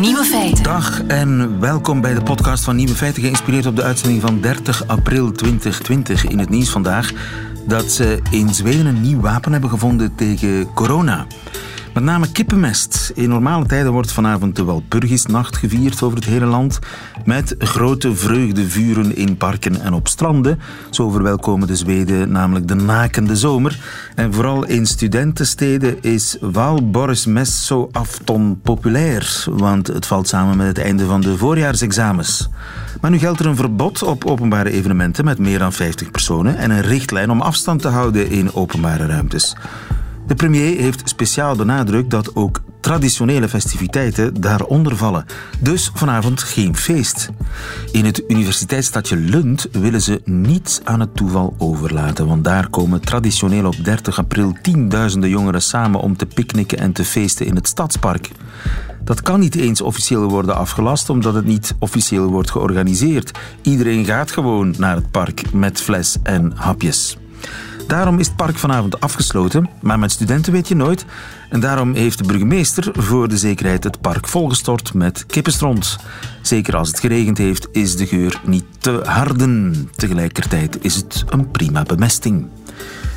Nieuwe feiten. Dag en welkom bij de podcast van Nieuwe Feiten, geïnspireerd op de uitzending van 30 april 2020. In het nieuws vandaag dat ze in Zweden een nieuw wapen hebben gevonden tegen corona. Met name kippenmest. In normale tijden wordt vanavond de Walpurgisnacht gevierd over het hele land. Met grote vreugdevuren in parken en op stranden. Zo verwelkomen de Zweden namelijk de nakende zomer. En vooral in studentensteden is Valborgsmässoafton populair. Want het valt samen met het einde van de voorjaarsexamens. Maar nu geldt er een verbod op openbare evenementen met meer dan 50 personen. En een richtlijn om afstand te houden in openbare ruimtes. De premier heeft speciaal benadrukt dat ook traditionele festiviteiten daaronder vallen. Dus vanavond geen feest. In het universiteitsstadje Lund willen ze niets aan het toeval overlaten, want daar komen traditioneel op 30 april tienduizenden jongeren samen om te picknicken en te feesten in het stadspark. Dat kan niet eens officieel worden afgelast, omdat het niet officieel wordt georganiseerd. Iedereen gaat gewoon naar het park met fles en hapjes. Daarom is het park vanavond afgesloten, maar met studenten weet je nooit. En daarom heeft de burgemeester voor de zekerheid het park volgestort met kippenstront. Zeker als het geregend heeft, is de geur niet te harden. Tegelijkertijd is het een prima bemesting.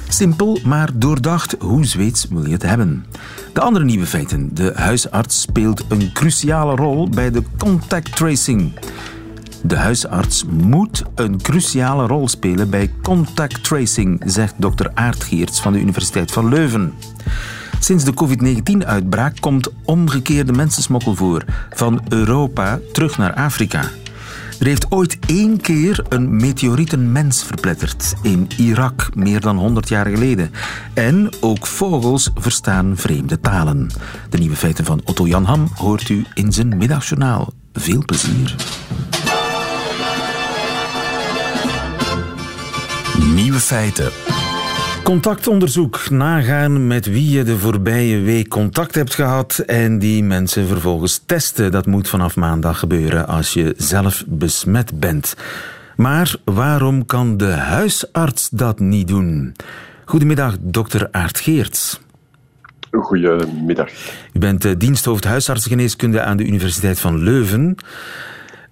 Simpel, maar doordacht. Hoe Zweeds wil je het hebben? De andere nieuwe feiten. De huisarts speelt een cruciale rol bij de contact tracing. De huisarts moet een cruciale rol spelen bij contact tracing, zegt dokter Aart Geerts van de Universiteit van Leuven. Sinds de COVID-19-uitbraak komt omgekeerde mensensmokkel voor, van Europa terug naar Afrika. Er heeft ooit één keer een meteoriet een mens verpletterd in Irak, meer dan 100 jaar geleden. En ook vogels verstaan vreemde talen. De nieuwe feiten van Otto Jan Ham hoort u in zijn middagjournaal. Veel plezier. Nieuwe feiten. Contactonderzoek. Nagaan met wie je de voorbije week contact hebt gehad en die mensen vervolgens testen. Dat moet vanaf maandag gebeuren als je zelf besmet bent. Maar waarom kan de huisarts dat niet doen? Goedemiddag, dokter Aart Geerts. Goedemiddag. U bent eh, diensthoofd huisartsengeneeskunde aan de Universiteit van Leuven.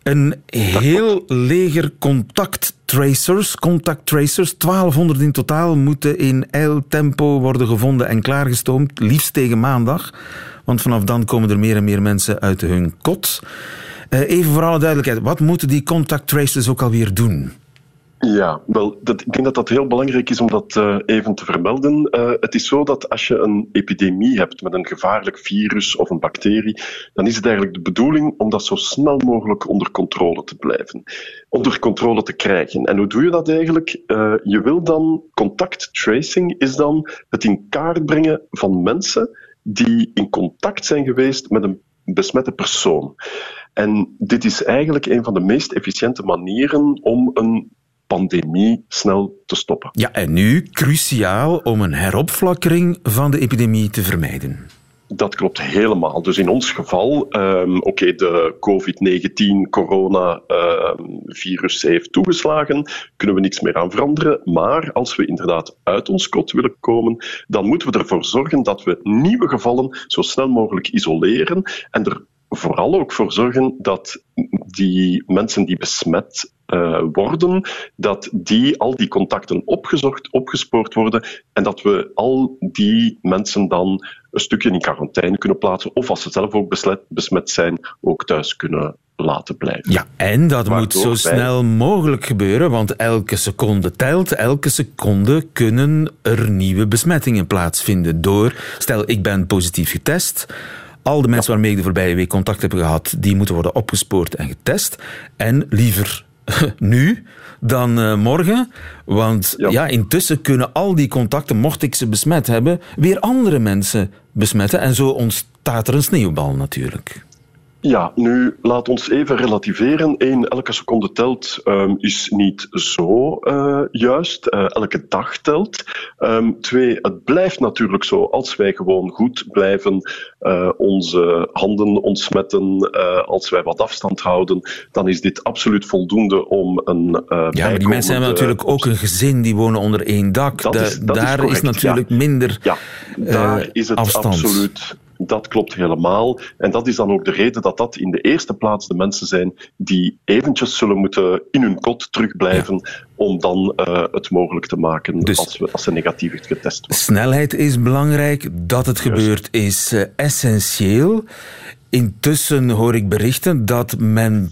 Een heel leger contacttracers, contact tracers, 1200 in totaal, moeten in tempo worden gevonden en klaargestoomd, liefst tegen maandag. Want vanaf dan komen er meer en meer mensen uit hun kot. Eh, even voor alle duidelijkheid, wat moeten die contact tracers ook alweer doen? Ja, dat, ik denk dat dat heel belangrijk is om dat uh, even te vermelden. Uh, het is zo dat als je een epidemie hebt met een gevaarlijk virus of een bacterie, dan is het eigenlijk de bedoeling om dat zo snel mogelijk onder controle te blijven, onder controle te krijgen. En hoe doe je dat eigenlijk? Uh, je wil dan contact tracing is dan het in kaart brengen van mensen die in contact zijn geweest met een besmette persoon. En dit is eigenlijk een van de meest efficiënte manieren om een pandemie snel te stoppen. Ja, en nu cruciaal om een heropflakkering van de epidemie te vermijden. Dat klopt helemaal. Dus in ons geval, um, oké, okay, de COVID-19 coronavirus um, heeft toegeslagen, kunnen we niks meer aan veranderen. Maar als we inderdaad uit ons kot willen komen, dan moeten we ervoor zorgen dat we nieuwe gevallen zo snel mogelijk isoleren en er vooral ook voor zorgen dat die mensen die besmet uh, worden, dat die, al die contacten opgezocht, opgespoord worden en dat we al die mensen dan een stukje in quarantaine kunnen plaatsen of als ze zelf ook besmet, besmet zijn, ook thuis kunnen laten blijven. Ja, en dat moet zo snel mogelijk gebeuren, want elke seconde telt. Elke seconde kunnen er nieuwe besmettingen plaatsvinden door, stel ik ben positief getest, al de mensen waarmee ik de voorbije week contact heb gehad, die moeten worden opgespoord en getest. En liever nu dan uh, morgen. Want ja. ja. intussen kunnen al die contacten, mocht ik ze besmet hebben, weer andere mensen besmetten. En zo ontstaat er een sneeuwbal natuurlijk. Ja, nu laat ons even relativeren. Eén, elke seconde telt um, is niet zo uh, juist. Uh, elke dag telt. Um, twee, het blijft natuurlijk zo. Als wij gewoon goed blijven uh, onze handen ontsmetten, als wij wat afstand houden, dan is dit absoluut voldoende om een. ja, maar die mensen hebben natuurlijk ook een gezin, die wonen onder één dak. Dat is, dat daar is, is, natuurlijk ja. minder ja, daar is het afstand. absoluut dat klopt helemaal. En dat is dan ook de reden dat dat in de eerste plaats de mensen zijn die eventjes zullen moeten in hun kot terugblijven om dan uh, het mogelijk te maken dus als, we, als ze negatief getest worden. Snelheid is belangrijk, dat het gebeurt is uh, essentieel. Intussen hoor ik berichten dat men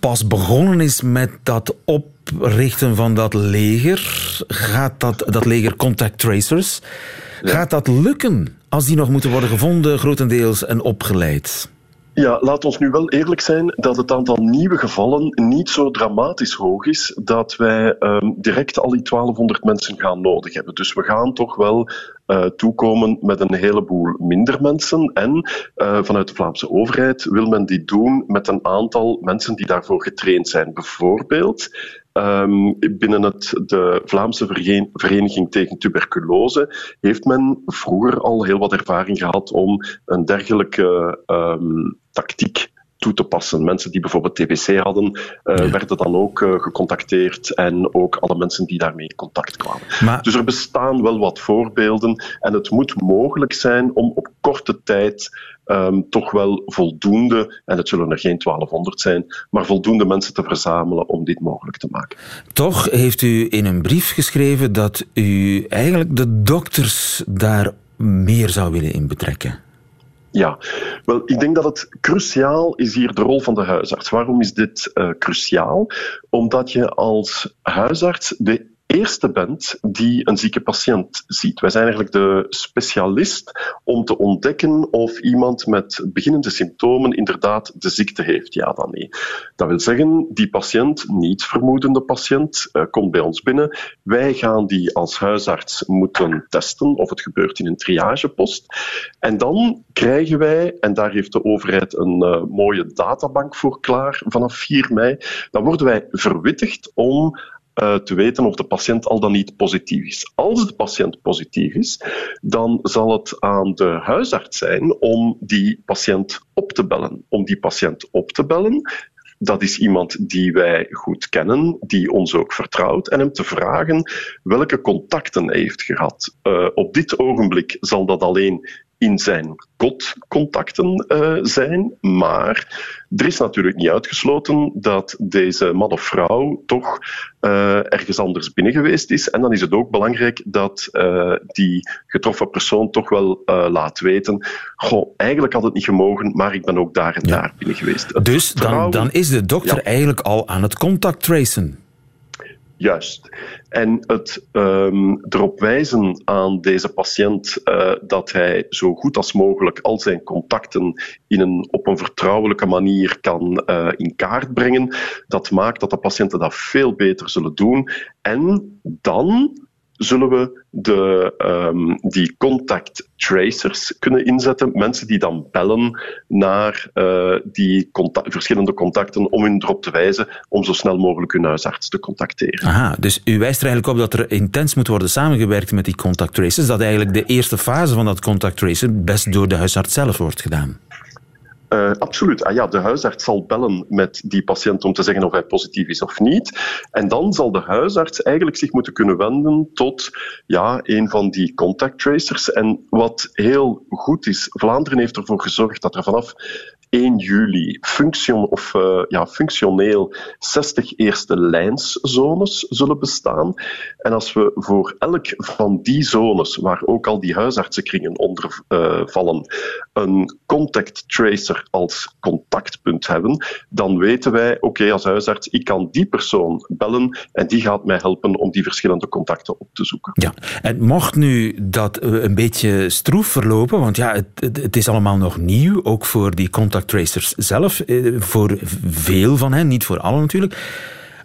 pas begonnen is met dat oprichten van dat leger. Gaat dat, dat leger contact tracers? Gaat dat lukken als die nog moeten worden gevonden, grotendeels en opgeleid? Ja, laat ons nu wel eerlijk zijn dat het aantal nieuwe gevallen niet zo dramatisch hoog is dat wij um, direct al die 1200 mensen gaan nodig hebben. Dus we gaan toch wel uh, toekomen met een heleboel minder mensen. En uh, vanuit de Vlaamse overheid wil men dit doen met een aantal mensen die daarvoor getraind zijn. Bijvoorbeeld Um, binnen het, de Vlaamse Vereniging tegen Tuberculose heeft men vroeger al heel wat ervaring gehad om een dergelijke um, tactiek toe te passen. Mensen die bijvoorbeeld TBC hadden, uh, werden dan ook uh, gecontacteerd en ook alle mensen die daarmee in contact kwamen. Maar... Dus er bestaan wel wat voorbeelden en het moet mogelijk zijn om op korte tijd um, toch wel voldoende, en het zullen er geen 1200 zijn, maar voldoende mensen te verzamelen om dit mogelijk te maken. Toch heeft u in een brief geschreven dat u eigenlijk de dokters daar meer zou willen in betrekken. Ja, wel, ik denk dat het cruciaal is hier de rol van de huisarts. Waarom is dit uh, cruciaal? Omdat je als huisarts de eerste bent die een zieke patiënt ziet. Wij zijn eigenlijk de specialist om te ontdekken of iemand met beginnende symptomen inderdaad de ziekte heeft, ja dan nee. Dat wil zeggen, die patiënt, niet vermoedende patiënt, uh, komt bij ons binnen. Wij gaan die als huisarts moeten testen of het gebeurt in een triagepost. En dan krijgen wij, en daar heeft de overheid een uh, mooie databank voor klaar vanaf 4 mei, dan worden wij verwittigd om uh, te weten of de patiënt al dan niet positief is. Als de patiënt positief is, dan zal het aan de huisarts zijn om die patiënt op te bellen. Om die patiënt op te bellen, dat is iemand die wij goed kennen, die ons ook vertrouwt, en hem te vragen welke contacten hij heeft gehad. Uh, op dit ogenblik zal dat alleen in zijn kotcontacten uh, zijn. Maar er is natuurlijk niet uitgesloten dat deze man of vrouw toch uh, ergens anders binnen geweest is. En dan is het ook belangrijk dat uh, die getroffen persoon toch wel laat weten: Goh, eigenlijk had het niet gemogen, maar ik ben ook daar en daar binnen geweest. dus dan, dan is de dokter eigenlijk al aan het contact tracen. Juist. En het um, erop wijzen aan deze patiënt uh, dat hij zo goed als mogelijk al zijn contacten in een, op een vertrouwelijke manier kan uh, in kaart brengen, dat maakt dat de patiënten dat veel beter zullen doen. En dan zullen we de, um, die contact tracers kunnen inzetten. Mensen die dan bellen naar uh, die verschillende contacten om hun erop te wijzen om zo snel mogelijk hun huisarts te contacteren. Aha, dus u wijst er eigenlijk op dat er intens moet worden samengewerkt met die contact tracers. Dat eigenlijk de eerste fase van dat contact tracer best door de huisarts zelf wordt gedaan. Uh, absoluut. Ah ja, de huisarts zal bellen met die patiënt om te zeggen of hij positief is of niet. En dan zal de huisarts eigenlijk zich moeten kunnen wenden tot ja, een van die contact tracers. En wat heel goed is, Vlaanderen heeft ervoor gezorgd dat er vanaf 1 juli of, uh, ja, functioneel 60 eerste lijnszones zullen bestaan. En als we voor elk van die zones, waar ook al die huisartsenkringen onder uh, vallen, een contact tracer als contactpunt hebben, dan weten wij, oké, als huisarts, ik kan die persoon bellen en die gaat mij helpen om die verschillende contacten op te zoeken. Ja, en mocht nu dat een beetje stroef verlopen, want ja, het, het is allemaal nog nieuw, ook voor die contact tracers zelf, eh, voor veel van hen, niet voor allen natuurlijk.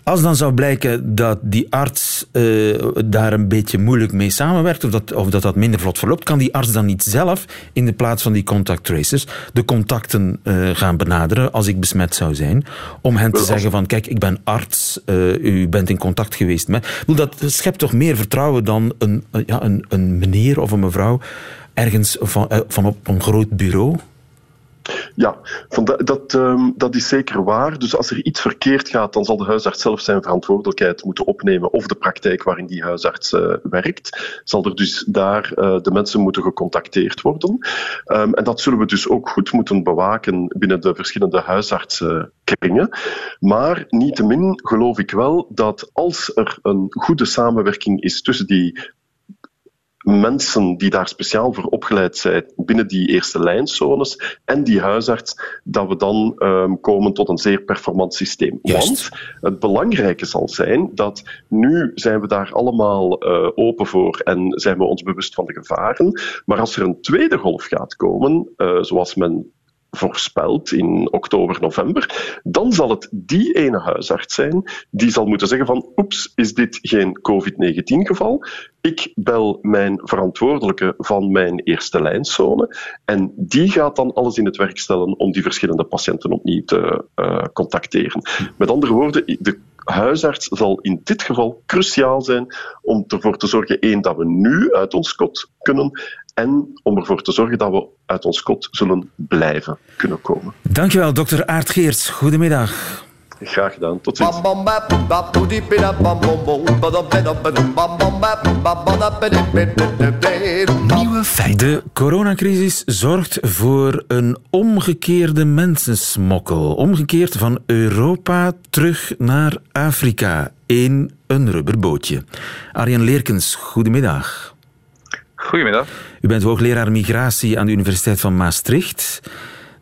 Als dan zou blijken dat die arts uh, daar een beetje moeilijk mee samenwerkt, of dat, of dat dat minder vlot verloopt, kan die arts dan niet zelf in de plaats van die contact tracers de contacten uh, gaan benaderen als ik besmet zou zijn, om hen te zeggen van kijk, ik ben arts, uh, u bent in contact geweest met. Dat schept toch meer vertrouwen dan een, ja, een, een meneer of een mevrouw ergens van, van op een groot bureau? Ja, dat, ehm, dat, is zeker waar. Dus als er iets verkeerd gaat, dan zal de huisarts zelf zijn verantwoordelijkheid moeten opnemen of de praktijk waarin die huisarts uh, werkt. Zal er dus daar uh, de mensen moeten gecontacteerd worden. Um, en dat zullen we dus ook goed moeten bewaken binnen de verschillende huisartsenkringen. Maar niettemin geloof ik wel dat als er een goede samenwerking is tussen die mensen die daar speciaal voor opgeleid zijn binnen die eerste lijnzones en die huisarts, dat we dan um, komen tot een zeer performant systeem. Juist. Want het belangrijke zal zijn dat nu zijn we daar allemaal uh, open voor en zijn we ons bewust van de gevaren. Maar als er een tweede golf gaat komen, uh, zoals men voorspeld in oktober, november, dan zal het die ene huisarts zijn die zal moeten zeggen van oeps, is dit geen COVID-19 geval? Ik bel mijn verantwoordelijke van mijn eerste lijnzone en die gaat dan alles in het werk stellen om die verschillende patiënten opnieuw te uh, contacteren. Met andere woorden, de huisarts zal in dit geval cruciaal zijn om ervoor te zorgen, één, dat we nu uit ons kot kunnen en om ervoor te zorgen dat we uit ons kot zullen blijven kunnen komen. Dankjewel, dokter Aart Geerts. Goedemiddag. Graag gedaan. Tot ziens. Nieuwe feiten. De coronacrisis zorgt voor een omgekeerde mensensmokkel. Omgekeerd van Europa terug naar Afrika in een rubberbootje. Arjen Leerkens, goedemiddag. Goedemiddag. U bent hoogleraar migratie aan de Universiteit van Maastricht.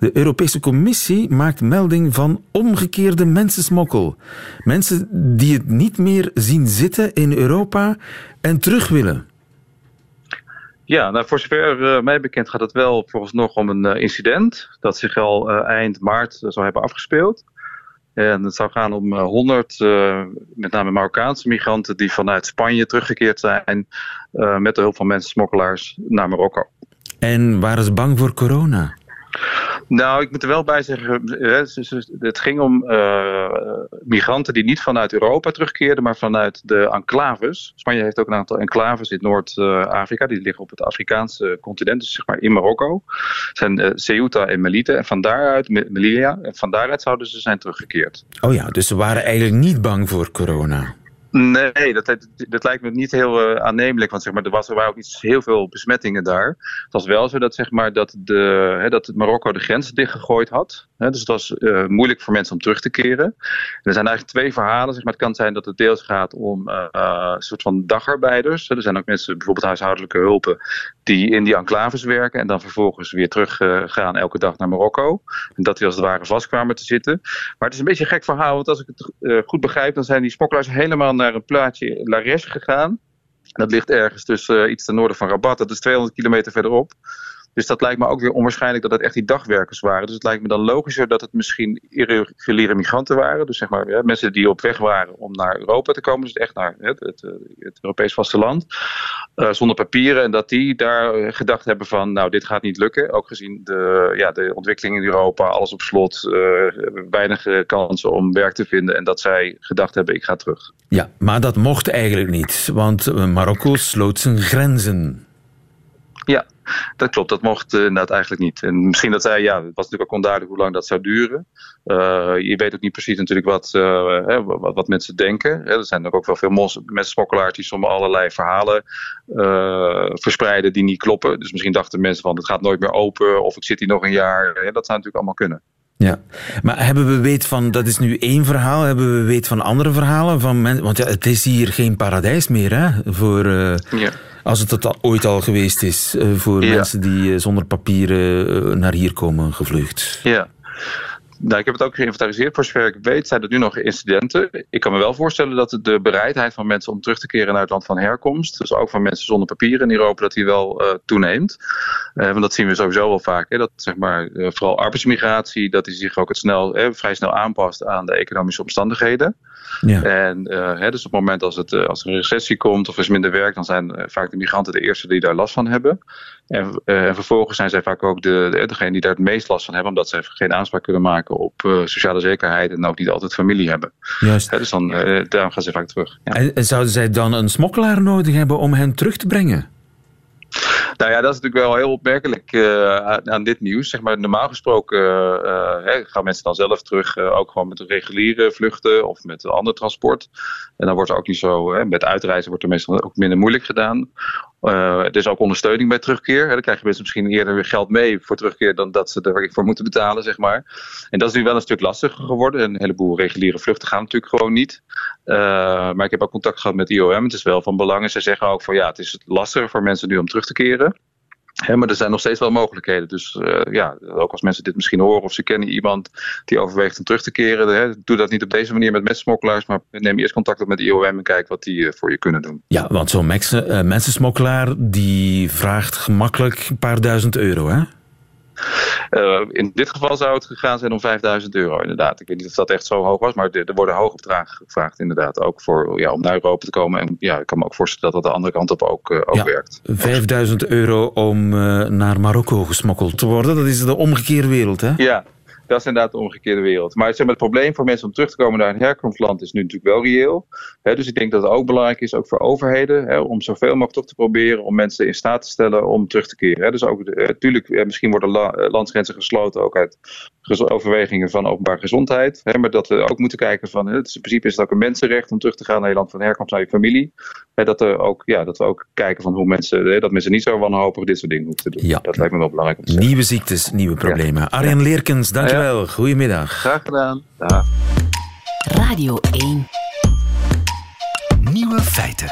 De Europese Commissie maakt melding van omgekeerde mensensmokkel. Mensen die het niet meer zien zitten in Europa en terug willen. Ja, nou, voor zover uh, mij bekend gaat het wel volgens nog om een uh, incident dat zich al uh, eind maart zou hebben afgespeeld. En het zou gaan om 100, met name Marokkaanse migranten, die vanuit Spanje teruggekeerd zijn met de hulp van mensensmokkelaars naar Marokko. En waren ze bang voor corona? Nou, ik moet er wel bij zeggen, het ging om uh, migranten die niet vanuit Europa terugkeerden, maar vanuit de enclaves. Spanje heeft ook een aantal enclaves in Noord-Afrika, die liggen op het Afrikaanse continent, dus zeg maar in Marokko. Het zijn uh, Ceuta en Melilla, en van daaruit, Melilla, en van daaruit zouden ze zijn teruggekeerd. Oh ja, dus ze waren eigenlijk niet bang voor corona. Nee, dat, dat lijkt me niet heel uh, aannemelijk. Want zeg maar, er, was, er waren ook niet heel veel besmettingen daar. Het was wel zo dat, zeg maar, dat, de, hè, dat Marokko de grenzen dichtgegooid had. Hè, dus het was uh, moeilijk voor mensen om terug te keren. En er zijn eigenlijk twee verhalen. Zeg maar. Het kan zijn dat het deels gaat om uh, een soort van dagarbeiders. Er zijn ook mensen, bijvoorbeeld huishoudelijke hulpen, die in die enclaves werken. En dan vervolgens weer teruggaan elke dag naar Marokko. En dat die als het ware vast kwamen te zitten. Maar het is een beetje een gek verhaal. Want als ik het goed begrijp, dan zijn die smokkelaars helemaal naar een plaatsje Lares gegaan. Dat ligt ergens tussen uh, iets ten noorden van Rabat. Dat is 200 kilometer verderop. Dus dat lijkt me ook weer onwaarschijnlijk dat het echt die dagwerkers waren. Dus het lijkt me dan logischer dat het misschien irreguliere migranten waren. Dus zeg maar mensen die op weg waren om naar Europa te komen. Dus echt naar het, het, het Europees vasteland. Uh, zonder papieren. En dat die daar gedacht hebben van nou dit gaat niet lukken. Ook gezien de, ja, de ontwikkeling in Europa. Alles op slot. Uh, weinig kansen om werk te vinden. En dat zij gedacht hebben ik ga terug. Ja, maar dat mocht eigenlijk niet. Want Marokko sloot zijn grenzen. Ja, dat klopt. Dat mocht uh, inderdaad eigenlijk niet. En misschien dat zij, ja, het was natuurlijk ook onduidelijk hoe lang dat zou duren. Uh, je weet ook niet precies natuurlijk wat, uh, hè, wat, wat, mensen denken. Hè, er zijn ook wel veel mensensmokkelaars die soms allerlei verhalen verspreiden die niet kloppen. Dus misschien dachten mensen van het gaat nooit meer open of ik zit hier nog een jaar. Hè, dat zou natuurlijk allemaal kunnen. Ja, maar hebben we weet van, dat is nu één verhaal, hebben we weet van andere verhalen? Van mensen, want ja, het is hier geen paradijs meer, hè? Voor, ja. Als het al, ooit al geweest is, uh, voor ja. mensen die uh, zonder papieren naar hier komen gevlucht. Ja. Nou, ik heb het ook geïnventariseerd. Voor zover ik weet zijn er nu nog incidenten. Ik kan me wel voorstellen dat de bereidheid van mensen om terug te keren naar het land van herkomst, dus ook van mensen zonder papieren in Europa, dat die wel uh, toeneemt. Uh, want dat zien we sowieso wel vaak. Hè, dat zeg maar, uh, vooral arbeidsmigratie, dat die zich ook het snel, vrij snel aanpast aan de economische omstandigheden. Ja. En hè, dus op het moment als, het, als er een recessie komt of er is minder werk, dan zijn vaak de migranten de eerste die daar last van hebben. En, en vervolgens zijn zij vaak ook de, de, degene die daar het meest last van hebben, omdat ze geen aanspraak kunnen maken op sociale zekerheid en ook niet altijd familie hebben. Juist. He, dus dan, daarom gaan ze vaak terug. Ja. En, zouden zij dan een smokkelaar nodig hebben om hen terug te brengen? Nou ja, dat is natuurlijk wel heel opmerkelijk uh, aan, dit nieuws. Zeg maar, normaal gesproken uh, gaan mensen dan zelf terug, ook gewoon met reguliere vluchten of met ander transport. En dan wordt er ook niet zo, met uitreizen wordt er meestal ook minder moeilijk gedaan. Er is ook ondersteuning bij terugkeer. Dan krijgen mensen misschien eerder weer geld mee voor terugkeer dan dat ze er voor moeten betalen, zeg maar. En dat is nu wel een stuk lastiger geworden. Een heleboel reguliere vluchten gaan natuurlijk gewoon niet. maar ik heb ook contact gehad met IOM. Het is wel van belang. En ze zeggen ook van ja, het is lastiger voor mensen nu om terug te keren maar er zijn nog steeds wel mogelijkheden. Dus uh, ja, ook als mensen dit misschien horen of ze kennen iemand die overweegt om terug te keren, doe dat niet op deze manier met mensensmokkelaars, maar neem eerst contact op met de IOM en kijk wat die uh, voor je kunnen doen. Ja, want zo'n uh, mensensmokkelaar die vraagt gemakkelijk een paar duizend euro, hè? Uh, in dit geval zou het gegaan zijn om 5000 euro, inderdaad. Ik weet niet of dat echt zo hoog was, maar er, worden hoge bedragen gevraagd, inderdaad. Ook voor, ja, om naar Europa te komen. En ja, ik kan me ook voorstellen dat dat de andere kant op ook, uh, ook ja, werkt. 5000 euro om uh, naar Marokko gesmokkeld te worden, dat is de omgekeerde wereld, hè? Ja, dat is inderdaad de omgekeerde wereld. Maar zeg maar, het probleem voor mensen om terug te komen naar een herkomstland is nu natuurlijk wel reëel. dus ik denk dat het ook belangrijk is, ook voor overheden, om zoveel mogelijk toch te proberen om mensen in staat te stellen om terug te keren. dus ook, natuurlijk, eh, misschien worden la, eh, landsgrenzen gesloten ook uit overwegingen van openbare gezondheid. maar dat we ook moeten kijken van, het is, in principe is het ook een mensenrecht om terug te gaan naar je land van herkomst, naar je familie. dat, er ook, ja, dat we ook kijken van hoe mensen, dat mensen niet zo wanhopig dit soort dingen hoeven te doen. Ja. Dat lijkt me wel belangrijk om te zeggen. Nieuwe ziektes, nieuwe problemen. Arjen Leerkens, dankjewel. Dankjewel, goedemiddag. Graag gedaan. Dag. Radio 1. Nieuwe feiten.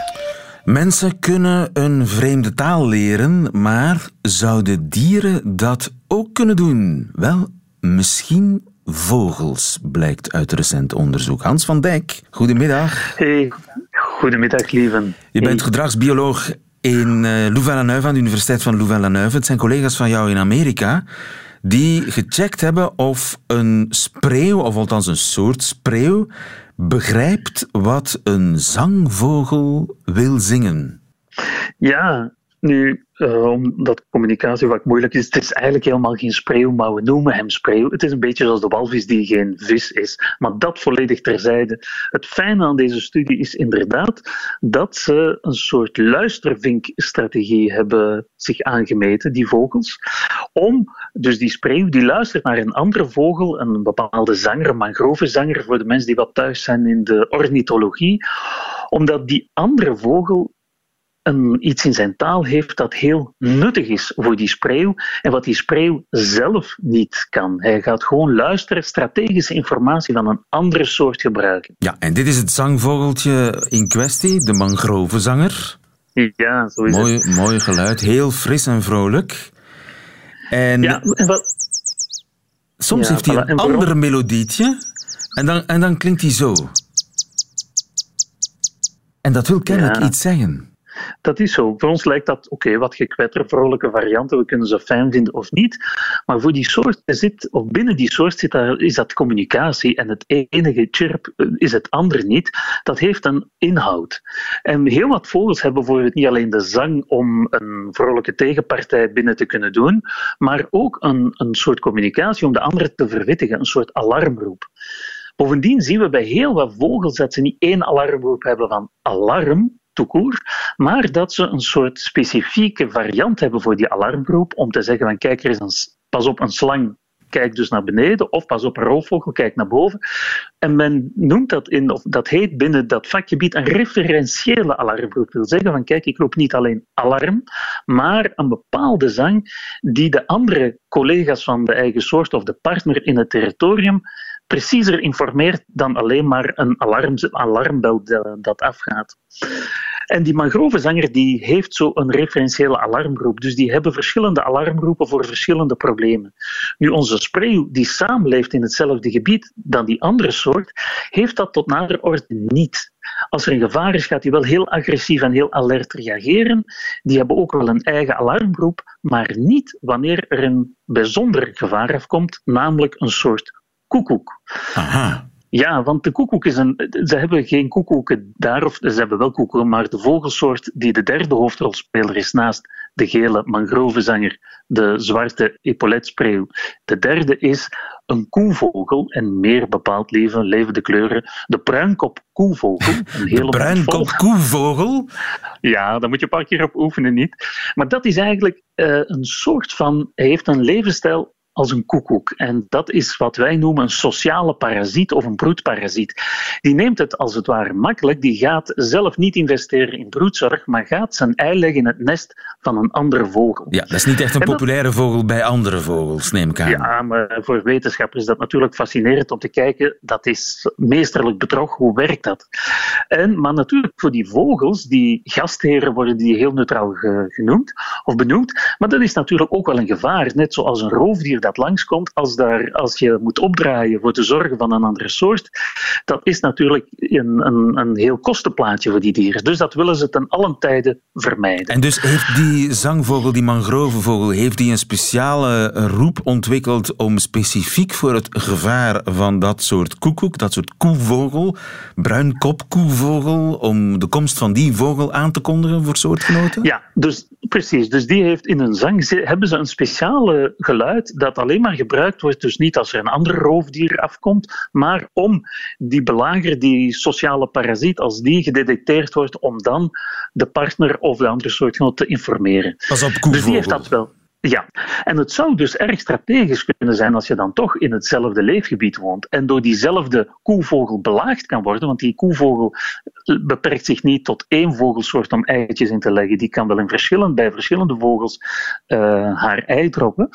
Mensen kunnen een vreemde taal leren, maar zouden dieren dat ook kunnen doen? Wel, misschien vogels, blijkt uit recent onderzoek. Hans van Dijk, goedemiddag. Hey, goedemiddag, lieven. Je bent gedragsbioloog in uh, Louvain-la-Neuve aan de Universiteit van Louvain-la-Neuve. Het zijn collega's van jou in Amerika die gecheckt hebben of een spreeuw, of althans een soort spreeuw, begrijpt wat een zangvogel wil zingen. Ja, nu, uh, omdat communicatie wat moeilijk is, het is eigenlijk helemaal geen spreeuw, maar we noemen hem spreeuw. Het is een beetje zoals de walvis die geen vis is. Maar dat volledig terzijde. Het fijne aan deze studie is inderdaad dat ze een soort luistervinkstrategie hebben zich aangemeten, die vogels. Om, dus die spreeuw die luistert naar een andere vogel, een bepaalde zanger, een mangrovenzanger, voor de mensen die wat thuis zijn in de ornithologie, omdat die andere vogel een, iets in zijn taal heeft dat heel nuttig is voor die spreeuw en wat die spreeuw zelf niet kan. Hij gaat gewoon luisteren, strategische informatie van een andere soort gebruiken. Ja, en dit is het zangvogeltje in kwestie, de mangrovenzanger. Ja, zo is mooi, het. Mooi geluid, heel fris en vrolijk. En, ja, wat... Soms heeft hij een ander melodietje en dan, en dan klinkt hij zo. En dat wil kennelijk iets zeggen. Dat is zo. Voor ons lijkt dat, oké, wat gekwetter, vrolijke varianten, we kunnen ze fijn vinden of niet. Maar voor die soort zit, of binnen die soort zit daar, is dat communicatie en het enige chirp eh, is het andere niet. Dat heeft een inhoud. En heel wat vogels hebben bijvoorbeeld niet alleen de zang om een vrolijke tegenpartij binnen te kunnen doen, maar ook een, een soort communicatie om de andere te verwittigen, een soort alarmroep. Bovendien zien we bij heel wat vogels dat ze niet één alarmroep hebben van alarm, maar dat ze een soort specifieke variant hebben voor die alarmroep om te zeggen van kijk, er is een, pas op een slang, kijk dus naar beneden, of pas op een roofvogel, kijk naar boven. En men noemt dat in, of dat heet binnen dat vakgebied een referentiële alarmroep. Dat wil zeggen van kijk, ik roep niet alleen alarm, maar een bepaalde zang die de andere collega's van de eigen soort of de partner in het territorium preciezer informeert dan alleen maar een alarm, alarmbel dat afgaat. En die mangrovenzanger die heeft zo een referentiële alarmroep. Dus die hebben verschillende alarmroepen voor verschillende problemen. Nu, onze spreeuw die samenleeft in hetzelfde gebied dan die andere soort, heeft dat tot nader orde niet. Als er een gevaar is, gaat hij wel heel agressief en heel alert reageren. Die hebben ook wel een eigen alarmroep, maar niet wanneer er een bijzonder gevaar afkomt, namelijk een soort koekoek. Aha. Ja, want de koekoek is een. Ze hebben geen koekoeken daar, of ze hebben wel koekoeken, maar de vogelsoort die de derde hoofdrolspeler is naast de gele mangrovezanger, de zwarte epauletspreeuw. De derde is een koevogel, en meer bepaald leven, levende kleuren, de bruinkop koevogel. Een hele de bruinkop koevogel? Ja, daar moet je een paar keer op oefenen, niet? Maar dat is eigenlijk uh, een soort van, hij heeft een levensstijl als een koekoek. En dat is wat wij noemen een sociale parasiet of een broedparasiet. Die neemt het als het ware makkelijk, die gaat zelf niet investeren in broedzorg, maar gaat zijn ei leggen in het nest van een andere vogel. Ja, dat is niet echt een populaire vogel bij andere vogels, neem ik aan. Ja, maar voor wetenschappers is dat natuurlijk fascinerend om te kijken. Dat is meesterlijk bedrog, hoe werkt dat? En, maar natuurlijk voor die vogels, die gastheren worden die heel neutraal genoemd of benoemd, maar dat is natuurlijk ook wel een gevaar. Net zoals een roofdier dat langskomt, als, daar, als je moet opdraaien voor te zorgen van een andere soort, dat is natuurlijk een, een, een heel kostenplaatje voor die dieren. Dus dat willen ze ten allen tijde vermijden. En dus heeft die zangvogel, die mangrovevogel, heeft die een speciale roep ontwikkeld om specifiek voor het gevaar van dat soort koekoek, dat soort koevogel, bruinkopkoevogel, om de komst van die vogel aan te kondigen voor soortgenoten? Ja, dus precies. Dus die heeft in een zang, hebben ze een speciale geluid dat alleen maar gebruikt wordt, dus niet als er een ander roofdier afkomt, maar om die belager, die sociale parasiet, als die gedetecteerd wordt, om dan de partner of de andere soortgenoot te informeren. Pas op, dus die heeft dat wel. Ja, en het zou dus erg strategisch kunnen zijn als je dan toch in hetzelfde leefgebied woont en door diezelfde koevogel belaagd kan worden, want die koevogel beperkt zich niet tot één vogelsoort om eitjes in te leggen, die kan wel in verschillend, bij verschillende vogels uh, haar ei droppen.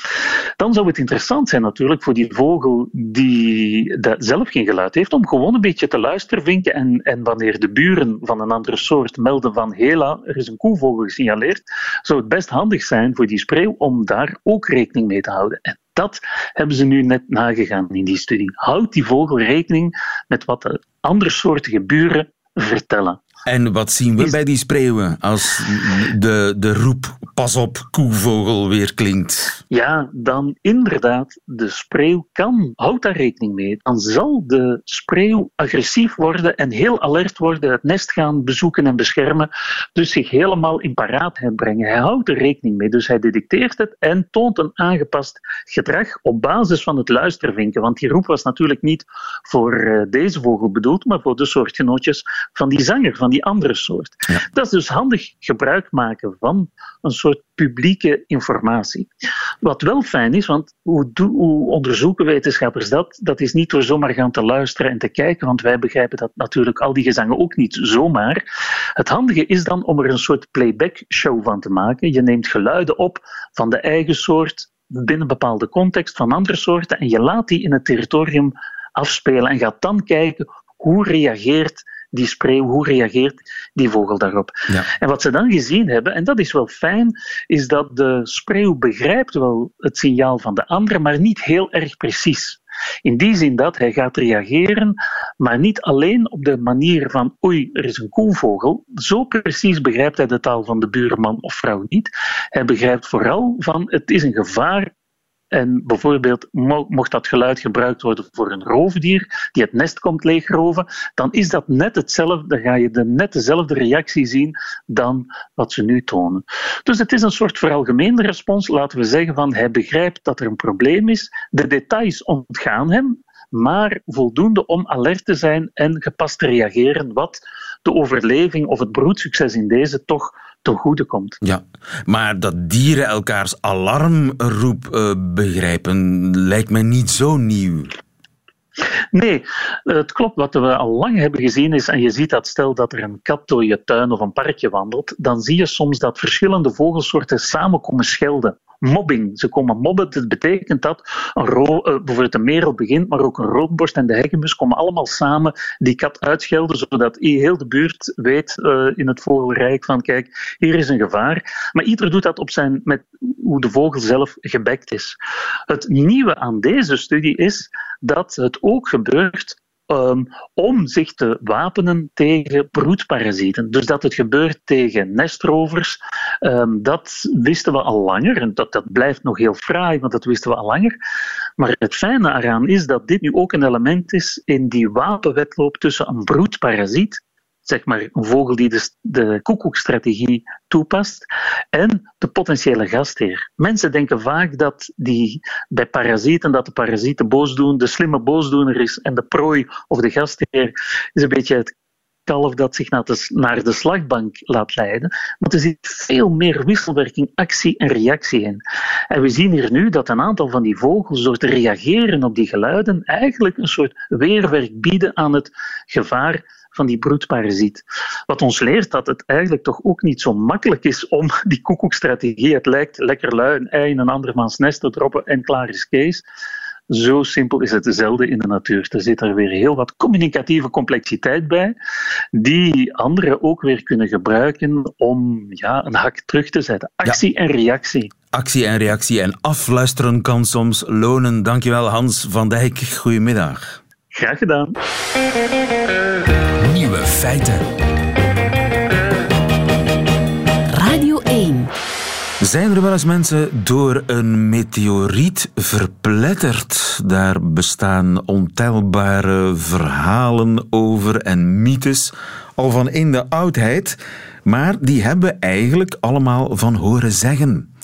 Dan zou het interessant zijn natuurlijk voor die vogel die dat zelf geen geluid heeft, om gewoon een beetje te luisteren, vinken en, en wanneer de buren van een andere soort melden van hela, er is een koevogel gesignaleerd, zou het best handig zijn voor die spreeuw om om daar ook rekening mee te houden. En dat hebben ze nu net nagegaan in die studie. Houdt die vogel rekening met wat de andere soortige buren vertellen? En wat zien we bij die spreeuwen als de, de roep pas op koevogel weer klinkt? Ja, dan inderdaad, de spreeuw kan, houd daar rekening mee. Dan zal de spreeuw agressief worden en heel alert worden, het nest gaan bezoeken en beschermen, dus zich helemaal in paraatheid brengen. Hij houdt er rekening mee, dus hij detecteert het en toont een aangepast gedrag op basis van het luistervinken. Want die roep was natuurlijk niet voor eh, deze vogel bedoeld, maar voor de soortgenootjes van die zanger, van die andere soort. Dat is dus handig gebruik maken van een soort publieke informatie. Wat wel fijn is, want hoe, hoe, onderzoeken wetenschappers dat? Dat is niet door zomaar gaan te luisteren en te kijken, want wij begrijpen dat natuurlijk al die gezangen ook niet zomaar. Het handige is dan om er een soort playback show van te maken. Je neemt geluiden op van de eigen soort binnen een bepaalde context van andere soorten en je laat die in het territorium afspelen en gaat dan kijken hoe reageert die spreeuw, hoe reageert die vogel daarop? Ja. En wat ze dan gezien hebben, en dat is wel fijn, is dat de spreeuw begrijpt wel het signaal van de andere, maar niet heel erg precies. In die zin dat hij gaat reageren, maar niet alleen op de manier van oei, er is een koevogel. Zo precies begrijpt hij de taal van de buurman of vrouw niet. Hij begrijpt vooral van het is een gevaar en bijvoorbeeld, mocht dat geluid gebruikt worden voor een roofdier die het nest komt leegroven, dan is dat net hetzelfde, dan ga je de, net dezelfde reactie zien dan wat ze nu tonen. Dus het is een soort veralgemeende respons, laten we zeggen van hij begrijpt dat er een probleem is, de details ontgaan hem, maar voldoende om alert te zijn en gepast te reageren, wat de overleving of het broedsucces in deze toch ten goede komt. Ja, maar dat dieren elkaars alarmroep uh, begrijpen lijkt mij niet zo nieuw. Nee, het klopt. Wat we al lang hebben gezien is, en je ziet dat stel dat er een kat door je tuin of een parkje wandelt, dan zie je soms dat verschillende vogelsoorten samen komen schelden mobbing. Ze komen mobben. Dat betekent dat een uh, bijvoorbeeld een merel begint, maar ook een roodborst en de heggemus komen allemaal samen die kat uitschelden, zodat heel de buurt weet uh, in het vogelrijk van kijk, hier is een gevaar. Maar ieder doet dat op zijn, met hoe de vogel zelf gebekt is. Het nieuwe aan deze studie is dat het ook gebeurt Um, om zich te wapenen tegen broedparasieten. Dus dat het gebeurt tegen nestrovers, um, dat wisten we al langer. En dat, dat blijft nog heel fraai, want dat wisten we al langer. Maar het fijne eraan is dat dit nu ook een element is in die wapenwetloop tussen een broedparasiet zeg maar, een vogel die de, de koekoekstrategie toepast, en de potentiële gastheer. Mensen denken vaak dat die, bij parasieten dat de parasiet de boosdoen, de slimme boosdoener is en de prooi of de gastheer is een beetje het kalf dat zich naar de, naar de slagbank laat leiden. Maar er zit veel meer wisselwerking, actie en reactie in. En we zien hier nu dat een aantal van die vogels, door te reageren op die geluiden, eigenlijk een soort weerwerk bieden aan het gevaar van die broedparasiet. Wat ons leert dat het eigenlijk toch ook niet zo makkelijk is om die koekoekstrategie, het lijkt lekker lui een ei in een andermans nest te droppen en klaar is Kees zo simpel is het zelden in de natuur. Er zit er weer heel wat communicatieve complexiteit bij, die anderen ook weer kunnen gebruiken om ja, een hak terug te zetten. Actie en reactie. Actie en reactie en afluisteren kan soms lonen. Dankjewel Hans van Dijk. Goedemiddag. Graag gedaan. Nieuwe feiten. Radio 1. Zijn er wel eens mensen door een meteoriet verpletterd? Daar bestaan ontelbare verhalen over en mythes, al van in de oudheid, maar die hebben we eigenlijk allemaal van horen zeggen.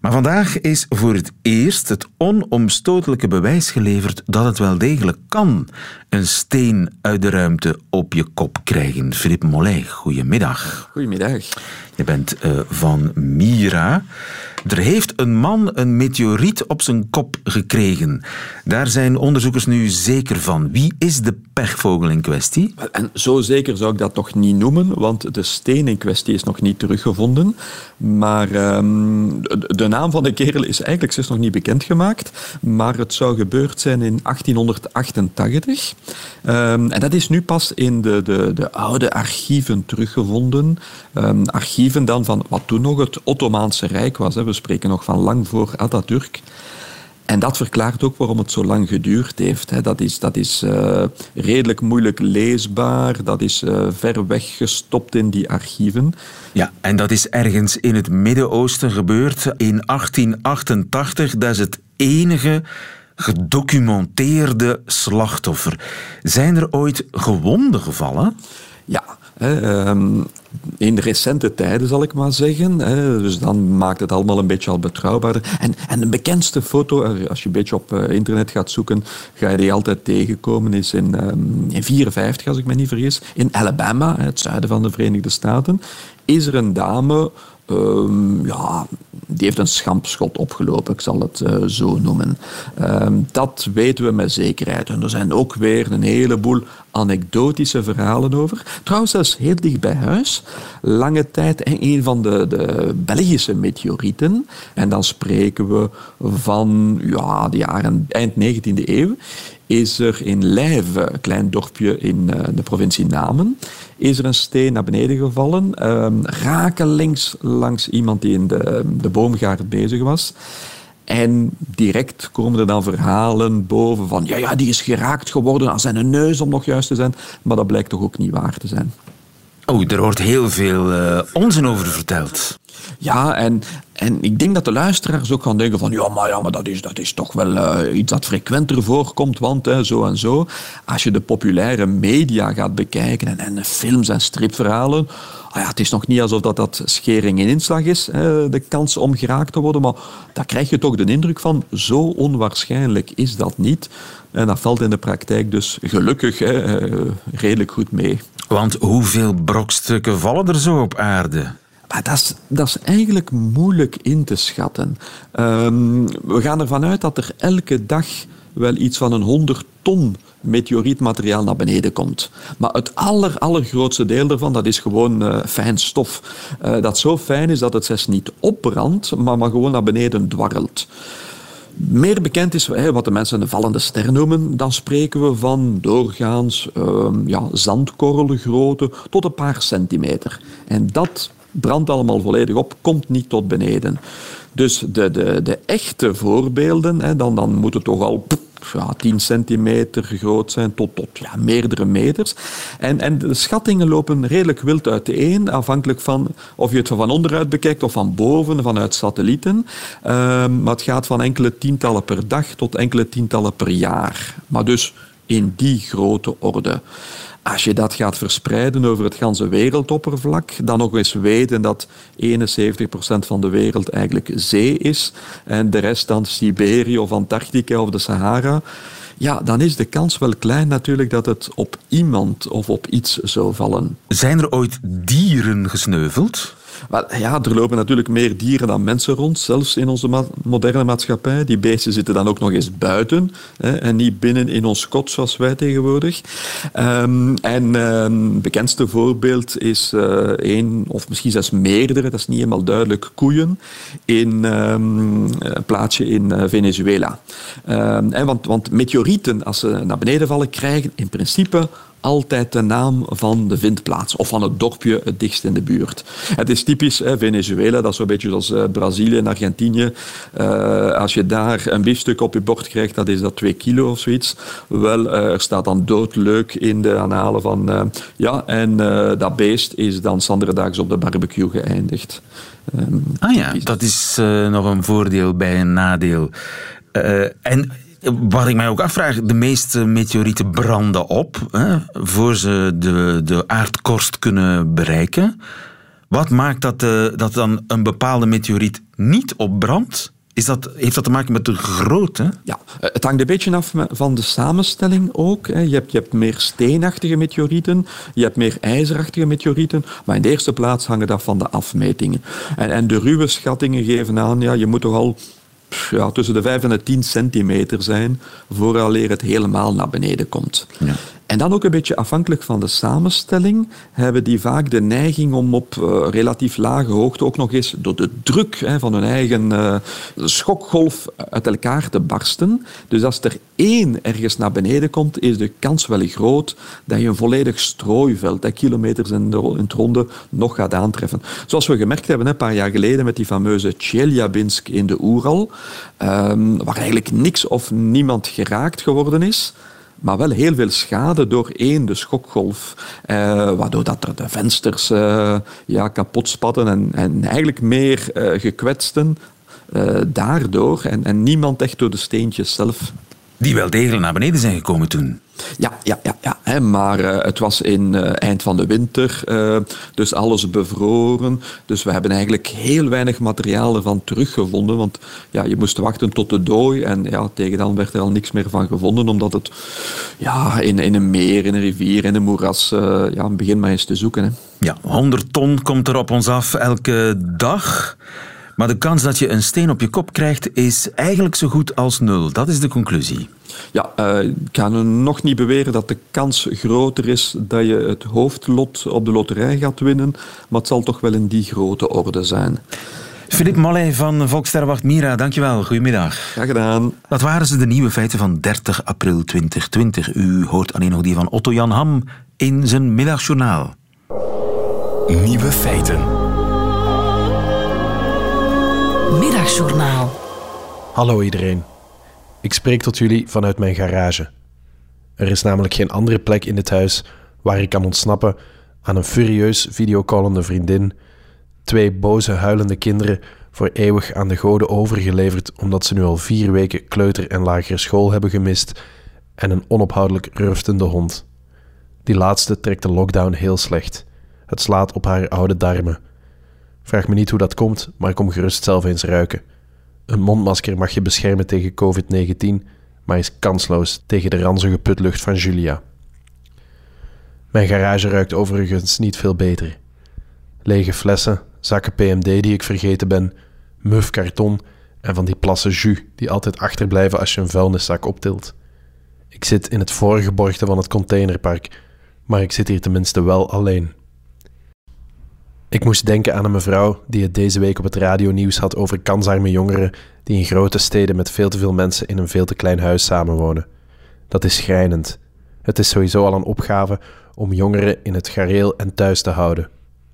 Maar vandaag is voor het eerst het onomstotelijke bewijs geleverd dat het wel degelijk kan. Een steen uit de ruimte op je kop krijgen. Philippe Mollet, goedemiddag. Goedemiddag. Je bent uh, van Mira. Er heeft een man een meteoriet op zijn kop gekregen. Daar zijn onderzoekers nu zeker van. Wie is de pechvogel in kwestie? En zo zeker zou ik dat nog niet noemen, want de steen in kwestie is nog niet teruggevonden. Maar um, de naam van de kerel is eigenlijk zelfs nog niet bekendgemaakt. Maar het zou gebeurd zijn in 1888. Um, ehm, en dat is nu pas in de, de, de oude archieven teruggevonden. Um, archieven dan van wat toen nog het Ottomaanse Rijk was. We spreken nog van lang voor Atatürk. En dat verklaart ook waarom het zo lang geduurd heeft. Dat is, dat is uh, redelijk moeilijk leesbaar, dat is uh, ver weggestopt in die archieven. Ja, en dat is ergens in het Midden-Oosten gebeurd in 1888. Dat is het enige gedocumenteerde slachtoffer. Zijn er ooit gewonden gevallen? Ja, in de recente tijden, zal ik maar zeggen. Dus dan maakt het allemaal een beetje al betrouwbaarder. En, en de bekendste foto, eh, als je een beetje op eh, internet gaat zoeken, ga je die altijd tegenkomen, is in 1954, als ik me niet vergis, in Alabama, het zuiden van de Verenigde Staten, is er een dame Um, ja, die heeft een schampschot opgelopen, ik zal het uh, zo noemen. Um, dat weten we met zekerheid. En er zijn ook weer een heleboel anekdotische verhalen over. Trouwens, zelfs heel dicht bij huis. Lange tijd een van de, de Belgische meteorieten. En dan spreken we van ja, de jaren eind 19e eeuw is er in Lijve, een klein dorpje in uh, de provincie Namen, is er een steen naar beneden gevallen, um, rakelings langs iemand die in de, de boomgaard bezig was. En direct komen er dan verhalen boven van ja, ja, die is geraakt geworden aan zijn neus om nog juist te zijn. Maar dat blijkt toch ook niet waar te zijn. Er wordt heel veel uh, onzin over verteld. Ja, en, en ik denk dat de luisteraars ook gaan denken van ja, maar, ja, maar dat, is, dat is toch wel uh, iets dat frequenter voorkomt, want zo en zo. Als je de populaire media gaat bekijken en, en films en stripverhalen, ah ja, het is nog niet alsof dat, dat schering in inslag is, de kans om geraakt te worden, maar daar krijg je toch de indruk van zo onwaarschijnlijk is dat niet. En dat valt in de praktijk dus gelukkig eh, redelijk goed mee. Want hoeveel brokstukken vallen er zo op aarde? Maar dat is, dat is eigenlijk moeilijk in te schatten. Um, we gaan ervan uit dat er elke dag wel iets van een 100 ton meteorietmateriaal naar beneden komt. Maar het aller, allergrootste deel daarvan, dat is gewoon uh, fijn stof. Uh, dat zo fijn is dat het zelfs niet opbrandt, maar, maar gewoon naar beneden dwarrelt. Meer bekend is wat de mensen een vallende ster noemen. Dan spreken we van doorgaans uh, ja, zandkorrelgrootte tot een paar centimeter. En dat brandt allemaal volledig op, komt niet tot beneden. Dus de, de, de echte voorbeelden, hè, dan, dan moet het toch al ja, 10 centimeter groot zijn tot, tot ja, meerdere meters. En, en de schattingen lopen redelijk wild uiteen, afhankelijk van of je het van onderuit bekijkt of van boven, vanuit satellieten. Um, maar het gaat van enkele tientallen per dag tot enkele tientallen per jaar. Maar dus in die grote orde. Als je dat gaat verspreiden over het ganse wereldoppervlak, dan nog eens weten dat 71% van de wereld eigenlijk zee is en de rest dan Siberië of Antarctica of de Sahara ja, dan is de kans wel klein natuurlijk dat het op iemand of op iets zou vallen. Zijn er ooit dieren gesneuveld? Ja, er lopen natuurlijk meer dieren dan mensen rond, zelfs in onze moderne maatschappij. Die beesten zitten dan ook nog eens buiten hè, en niet binnen in ons kot zoals wij tegenwoordig. Um, en um, bekendste voorbeeld is één of misschien zelfs meerdere, dat is niet helemaal duidelijk, koeien in um, een plaatsje in uh, Venezuela. En want, want meteorieten, als ze naar beneden vallen, krijgen in principe altijd de naam van de vindplaats of van het dorpje het dichtst in de buurt. Het is typisch hè, Venezuela, dat is zo'n beetje zoals uh, Brazilië en Argentinië. Uh, als je daar een biefstuk op je bord krijgt, dat is dat twee kilo of zoiets. Wel, uh, er staat dan doodleuk in de aanhalen van ja, en dat beest is dan zanderdaags op de barbecue geëindigd. Um, ah ja, dat is nog een voordeel bij een nadeel. en wat ik mij ook afvraag, de meeste meteorieten branden op hè, voor ze de, de aardkorst kunnen bereiken. Wat maakt dat, de, dat dan een bepaalde meteoriet niet opbrandt? Is dat, heeft dat te maken met de grootte? Ja, het hangt een beetje af van de samenstelling ook. Je hebt, je hebt meer steenachtige meteorieten, je hebt meer ijzerachtige meteorieten, maar in de eerste plaats hangen dat van de afmetingen. En, en de ruwe schattingen geven aan, ja, je moet toch al ja, tussen de 5 en de 10 centimeter zijn vooraleer het helemaal naar beneden komt. Ja. En dan ook een beetje afhankelijk van de samenstelling hebben die vaak de neiging om op uh, relatief lage hoogte ook nog eens door de druk hè, van hun eigen uh, schokgolf uit elkaar te barsten. Dus als er één ergens naar beneden komt, is de kans wel groot dat je een volledig strooiveld, hè, kilometers in, de, het ronde, nog gaat aantreffen. Zoals we gemerkt hebben een paar jaar geleden met die fameuze Chelyabinsk in de Oeral, um, waar eigenlijk niks of niemand geraakt geworden is maar wel heel veel schade door één, de schokgolf. Eh, waardoor dat er de vensters eh, ja, kapot spatten en, en eigenlijk meer eh, gekwetsten eh, daardoor. En, en niemand echt door de steentjes zelf. Die wel degelijk naar beneden zijn gekomen toen. Ja, ja, ja, ja hè, maar uh, het was in uh, eind van de winter, uh, dus alles bevroren. Dus we hebben eigenlijk heel weinig materiaal ervan teruggevonden, want ja, je moest wachten tot de dooi en ja, tegen dan werd er al niks meer van gevonden, omdat het ja, in, in een meer, in een rivier, in een moeras, ja, begin maar eens te zoeken. Hè. Ja, 100 ton komt er op ons af elke dag. Maar de kans dat je een steen op je kop krijgt is eigenlijk zo goed als nul. Dat is de conclusie. Ja, uh, ik ga nu nog niet beweren dat de kans groter is dat je het hoofdlot op de loterij gaat winnen, maar het zal toch wel in die grote orde zijn. Filip Mollet van Volkssterrenwacht Mira, dankjewel. Goedemiddag. Graag gedaan. Dat waren ze, de nieuwe feiten van 30 april 2020. U hoort alleen nog die van Otto Jan Ham in zijn middagjournaal. Nieuwe feiten. Middagjournaal. Hallo iedereen. Ik spreek tot jullie vanuit mijn garage. Er is namelijk geen andere plek in dit huis waar ik kan ontsnappen aan een furieus videocallende vriendin, twee boze huilende kinderen voor eeuwig aan de goden overgeleverd omdat ze nu al vier weken kleuter en lagere school hebben gemist en een onophoudelijk ruftende hond. Die laatste trekt de lockdown heel slecht. Het slaat op haar oude darmen. Vraag me niet hoe dat komt, maar kom gerust zelf eens ruiken. Een mondmasker mag je beschermen tegen COVID-19, maar is kansloos tegen de ranzige putlucht van Julia. Mijn garage ruikt overigens niet veel beter. Lege flessen, zakken PMD die ik vergeten ben, muf karton en van die plassen jus die altijd achterblijven als je een vuilniszak optilt. Ik zit in het voorgeborgde van het containerpark, maar ik zit hier tenminste wel alleen. Ik moest denken aan een mevrouw die het deze week op het radionieuws had over kansarme jongeren die in grote steden met veel te veel mensen in een veel te klein huis samenwonen. Dat is schrijnend. Het is sowieso al een opgave om jongeren in het gareel en thuis te houden.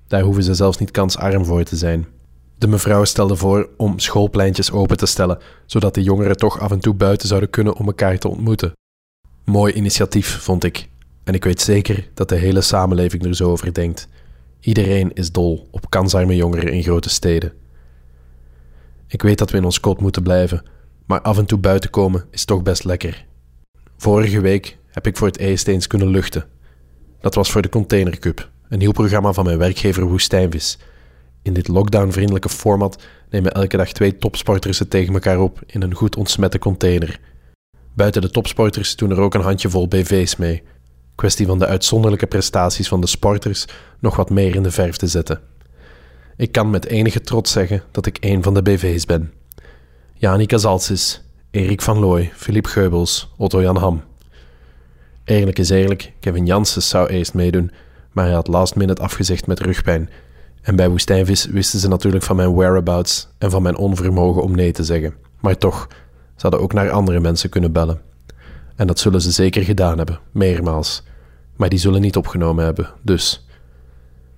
Daar hoeven ze zelfs niet kansarm voor te zijn. De mevrouw stelde voor om schoolpleintjes open te stellen, zodat de jongeren toch af en toe buiten zouden kunnen om elkaar te ontmoeten. Mooi initiatief, vond ik. En ik weet zeker dat de hele samenleving er zo over denkt. Iedereen is dol op kansarme jongeren in grote steden. Ik weet dat we in ons kot moeten blijven, maar af en toe buiten komen is toch best lekker. Vorige week heb ik voor het eerst eens kunnen luchten. Dat was voor de Container Cup, een nieuw programma van mijn werkgever Woestijnvis. In dit lockdown-vriendelijke format nemen elke dag twee topsporters het tegen elkaar op in een goed ontsmette container. Buiten de topsporters doen er ook een handjevol BV's mee. Kwestie van de uitzonderlijke prestaties van de sporters nog wat meer in de verf te zetten. Ik kan met enige trots zeggen dat ik één van de BV's ben. Jani Kazalsis, Erik van Looy, Filip Geubels, Otto Jan Ham. Eerlijk is eerlijk, Kevin Janssens zou eerst meedoen, maar hij had last minute afgezegd met rugpijn. En bij Woestijnvis wisten ze natuurlijk van mijn whereabouts en van mijn onvermogen om nee te zeggen. Maar toch, ze hadden ook naar andere mensen kunnen bellen. En dat zullen ze zeker gedaan hebben, meermaals. Maar die zullen niet opgenomen hebben, dus.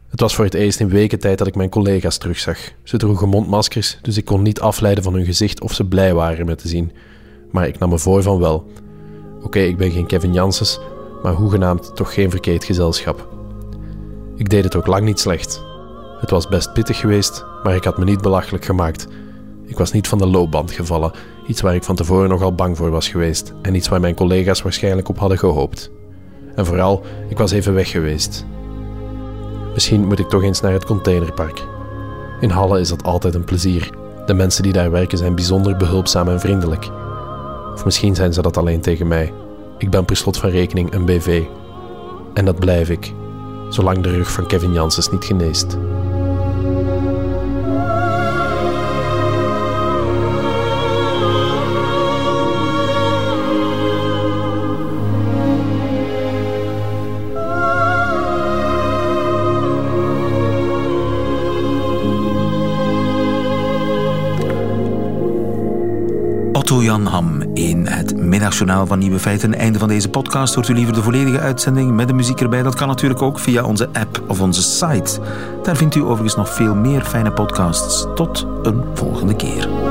Het was voor het eerst in weken tijd dat ik mijn collega's terugzag. Ze droegen mondmaskers, dus ik kon niet afleiden van hun gezicht of ze blij waren me te zien. Maar ik nam me voor van wel. Oké, ik ben geen Kevin Janssens, maar hoegenaamd toch geen verkeerd gezelschap. Ik deed het ook lang niet slecht. Het was best pittig geweest, maar ik had me niet belachelijk gemaakt. Ik was niet van de loopband gevallen, iets waar ik van tevoren nogal bang voor was geweest en iets waar mijn collega's waarschijnlijk op hadden gehoopt. En vooral, ik was even weg geweest. Misschien moet ik toch eens naar het containerpark. In Halle is dat altijd een plezier. De mensen die daar werken zijn bijzonder behulpzaam en vriendelijk. Of misschien zijn ze dat alleen tegen mij. Ik ben per slot van rekening een BV. En dat blijf ik, zolang de rug van Kevin Janssens niet geneest. Otto Jan Ham in het middagjournaal van Nieuwe Feiten. Einde van deze podcast. Hoort u liever de volledige uitzending met de muziek erbij? Dat kan natuurlijk ook via onze app of onze site. Daar vindt u overigens nog veel meer fijne podcasts. Tot een volgende keer.